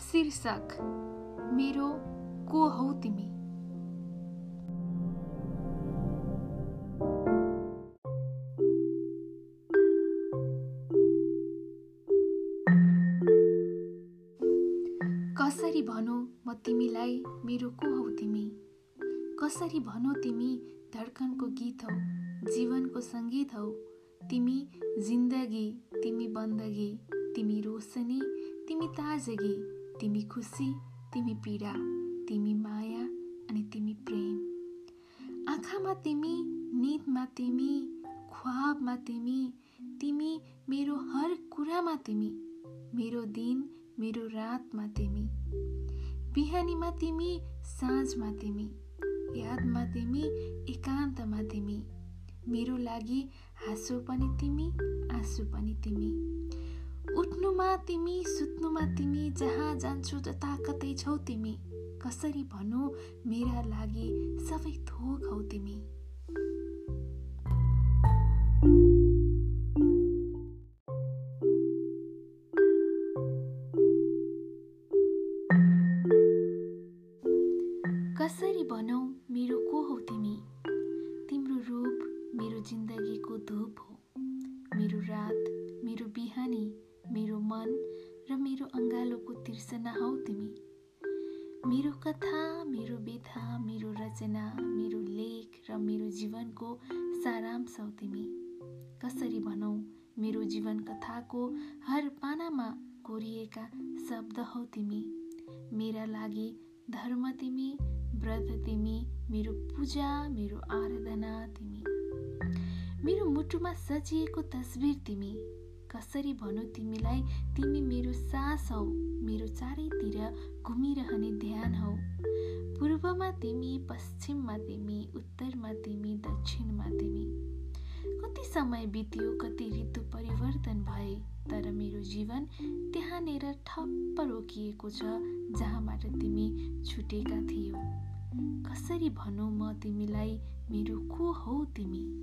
शीर्षक मेरो को हौ तिमी? कसरी भनौँ म तिमीलाई मेरो को हौ तिमी? कसरी भनौ तिमी धड्कनको गीत हौ जीवनको सङ्गीत हौ? तिमी जिन्दगी तिमी बन्दगी तिमी रोशनी तिमी ताजगी। तिमी खुसी तिमी पीडा तिमी माया अनि तिमी प्रेम आँखामा तिमी निदमा तिमी ख्वाबमा तिमी तिमी मेरो हर कुरामा तिमी मेरो दिन मेरो रातमा तिमी बिहानीमा तिमी साँझमा तिमी यादमा तिमी एकान्तमा तिमी मेरो लागि हाँसो पनि तिमी आँसु पनि तिमी उठ्नुमा तिमी सुत्नुमा तिमी जहाँ जान्छु जता कतै छौ तिमी। कसरी भनौँ मेरा लागि सबै थोक हौ तिमी। कसरी भनौ मेरो को हौ तिमी? तिम्रो रूप मेरो जिन्दगीको धुप हो। मेरो रात मेरो बिहानी मेरो मन र मेरो अङ्गालोको तिर्सना हौ तिमी। मेरो कथा मेरो व्यथा मेरो रचना मेरो लेख र मेरो जीवनको सारांश हौ तिमी। कसरी भनौ मेरो जीवन कथाको हर पानामा कोरिएका शब्द हौ तिमी। मेरा लागि धर्म तिमी व्रत तिमी मेरो पूजा मेरो आराधना तिमी। मेरो मुटुमा सजिएको तस्बिर तिमी। कसरी भनौ तिमीलाई? तिमी मेरो सास हौ मेरो चारैतिर घुमिरहने ध्यान हौ। पूर्वमा तिमी पश्चिममा तिमी उत्तरमा तिमी दक्षिणमा तिमी। कति समय बित्यो कति ऋतु परिवर्तन भए तर मेरो जीवन त्यहाँनिर ठप्प रोकिएको छ जहाँबाट तिमी छुटेका थियौ। कसरी भनौँ म तिमीलाई मेरो को हौ तिमी?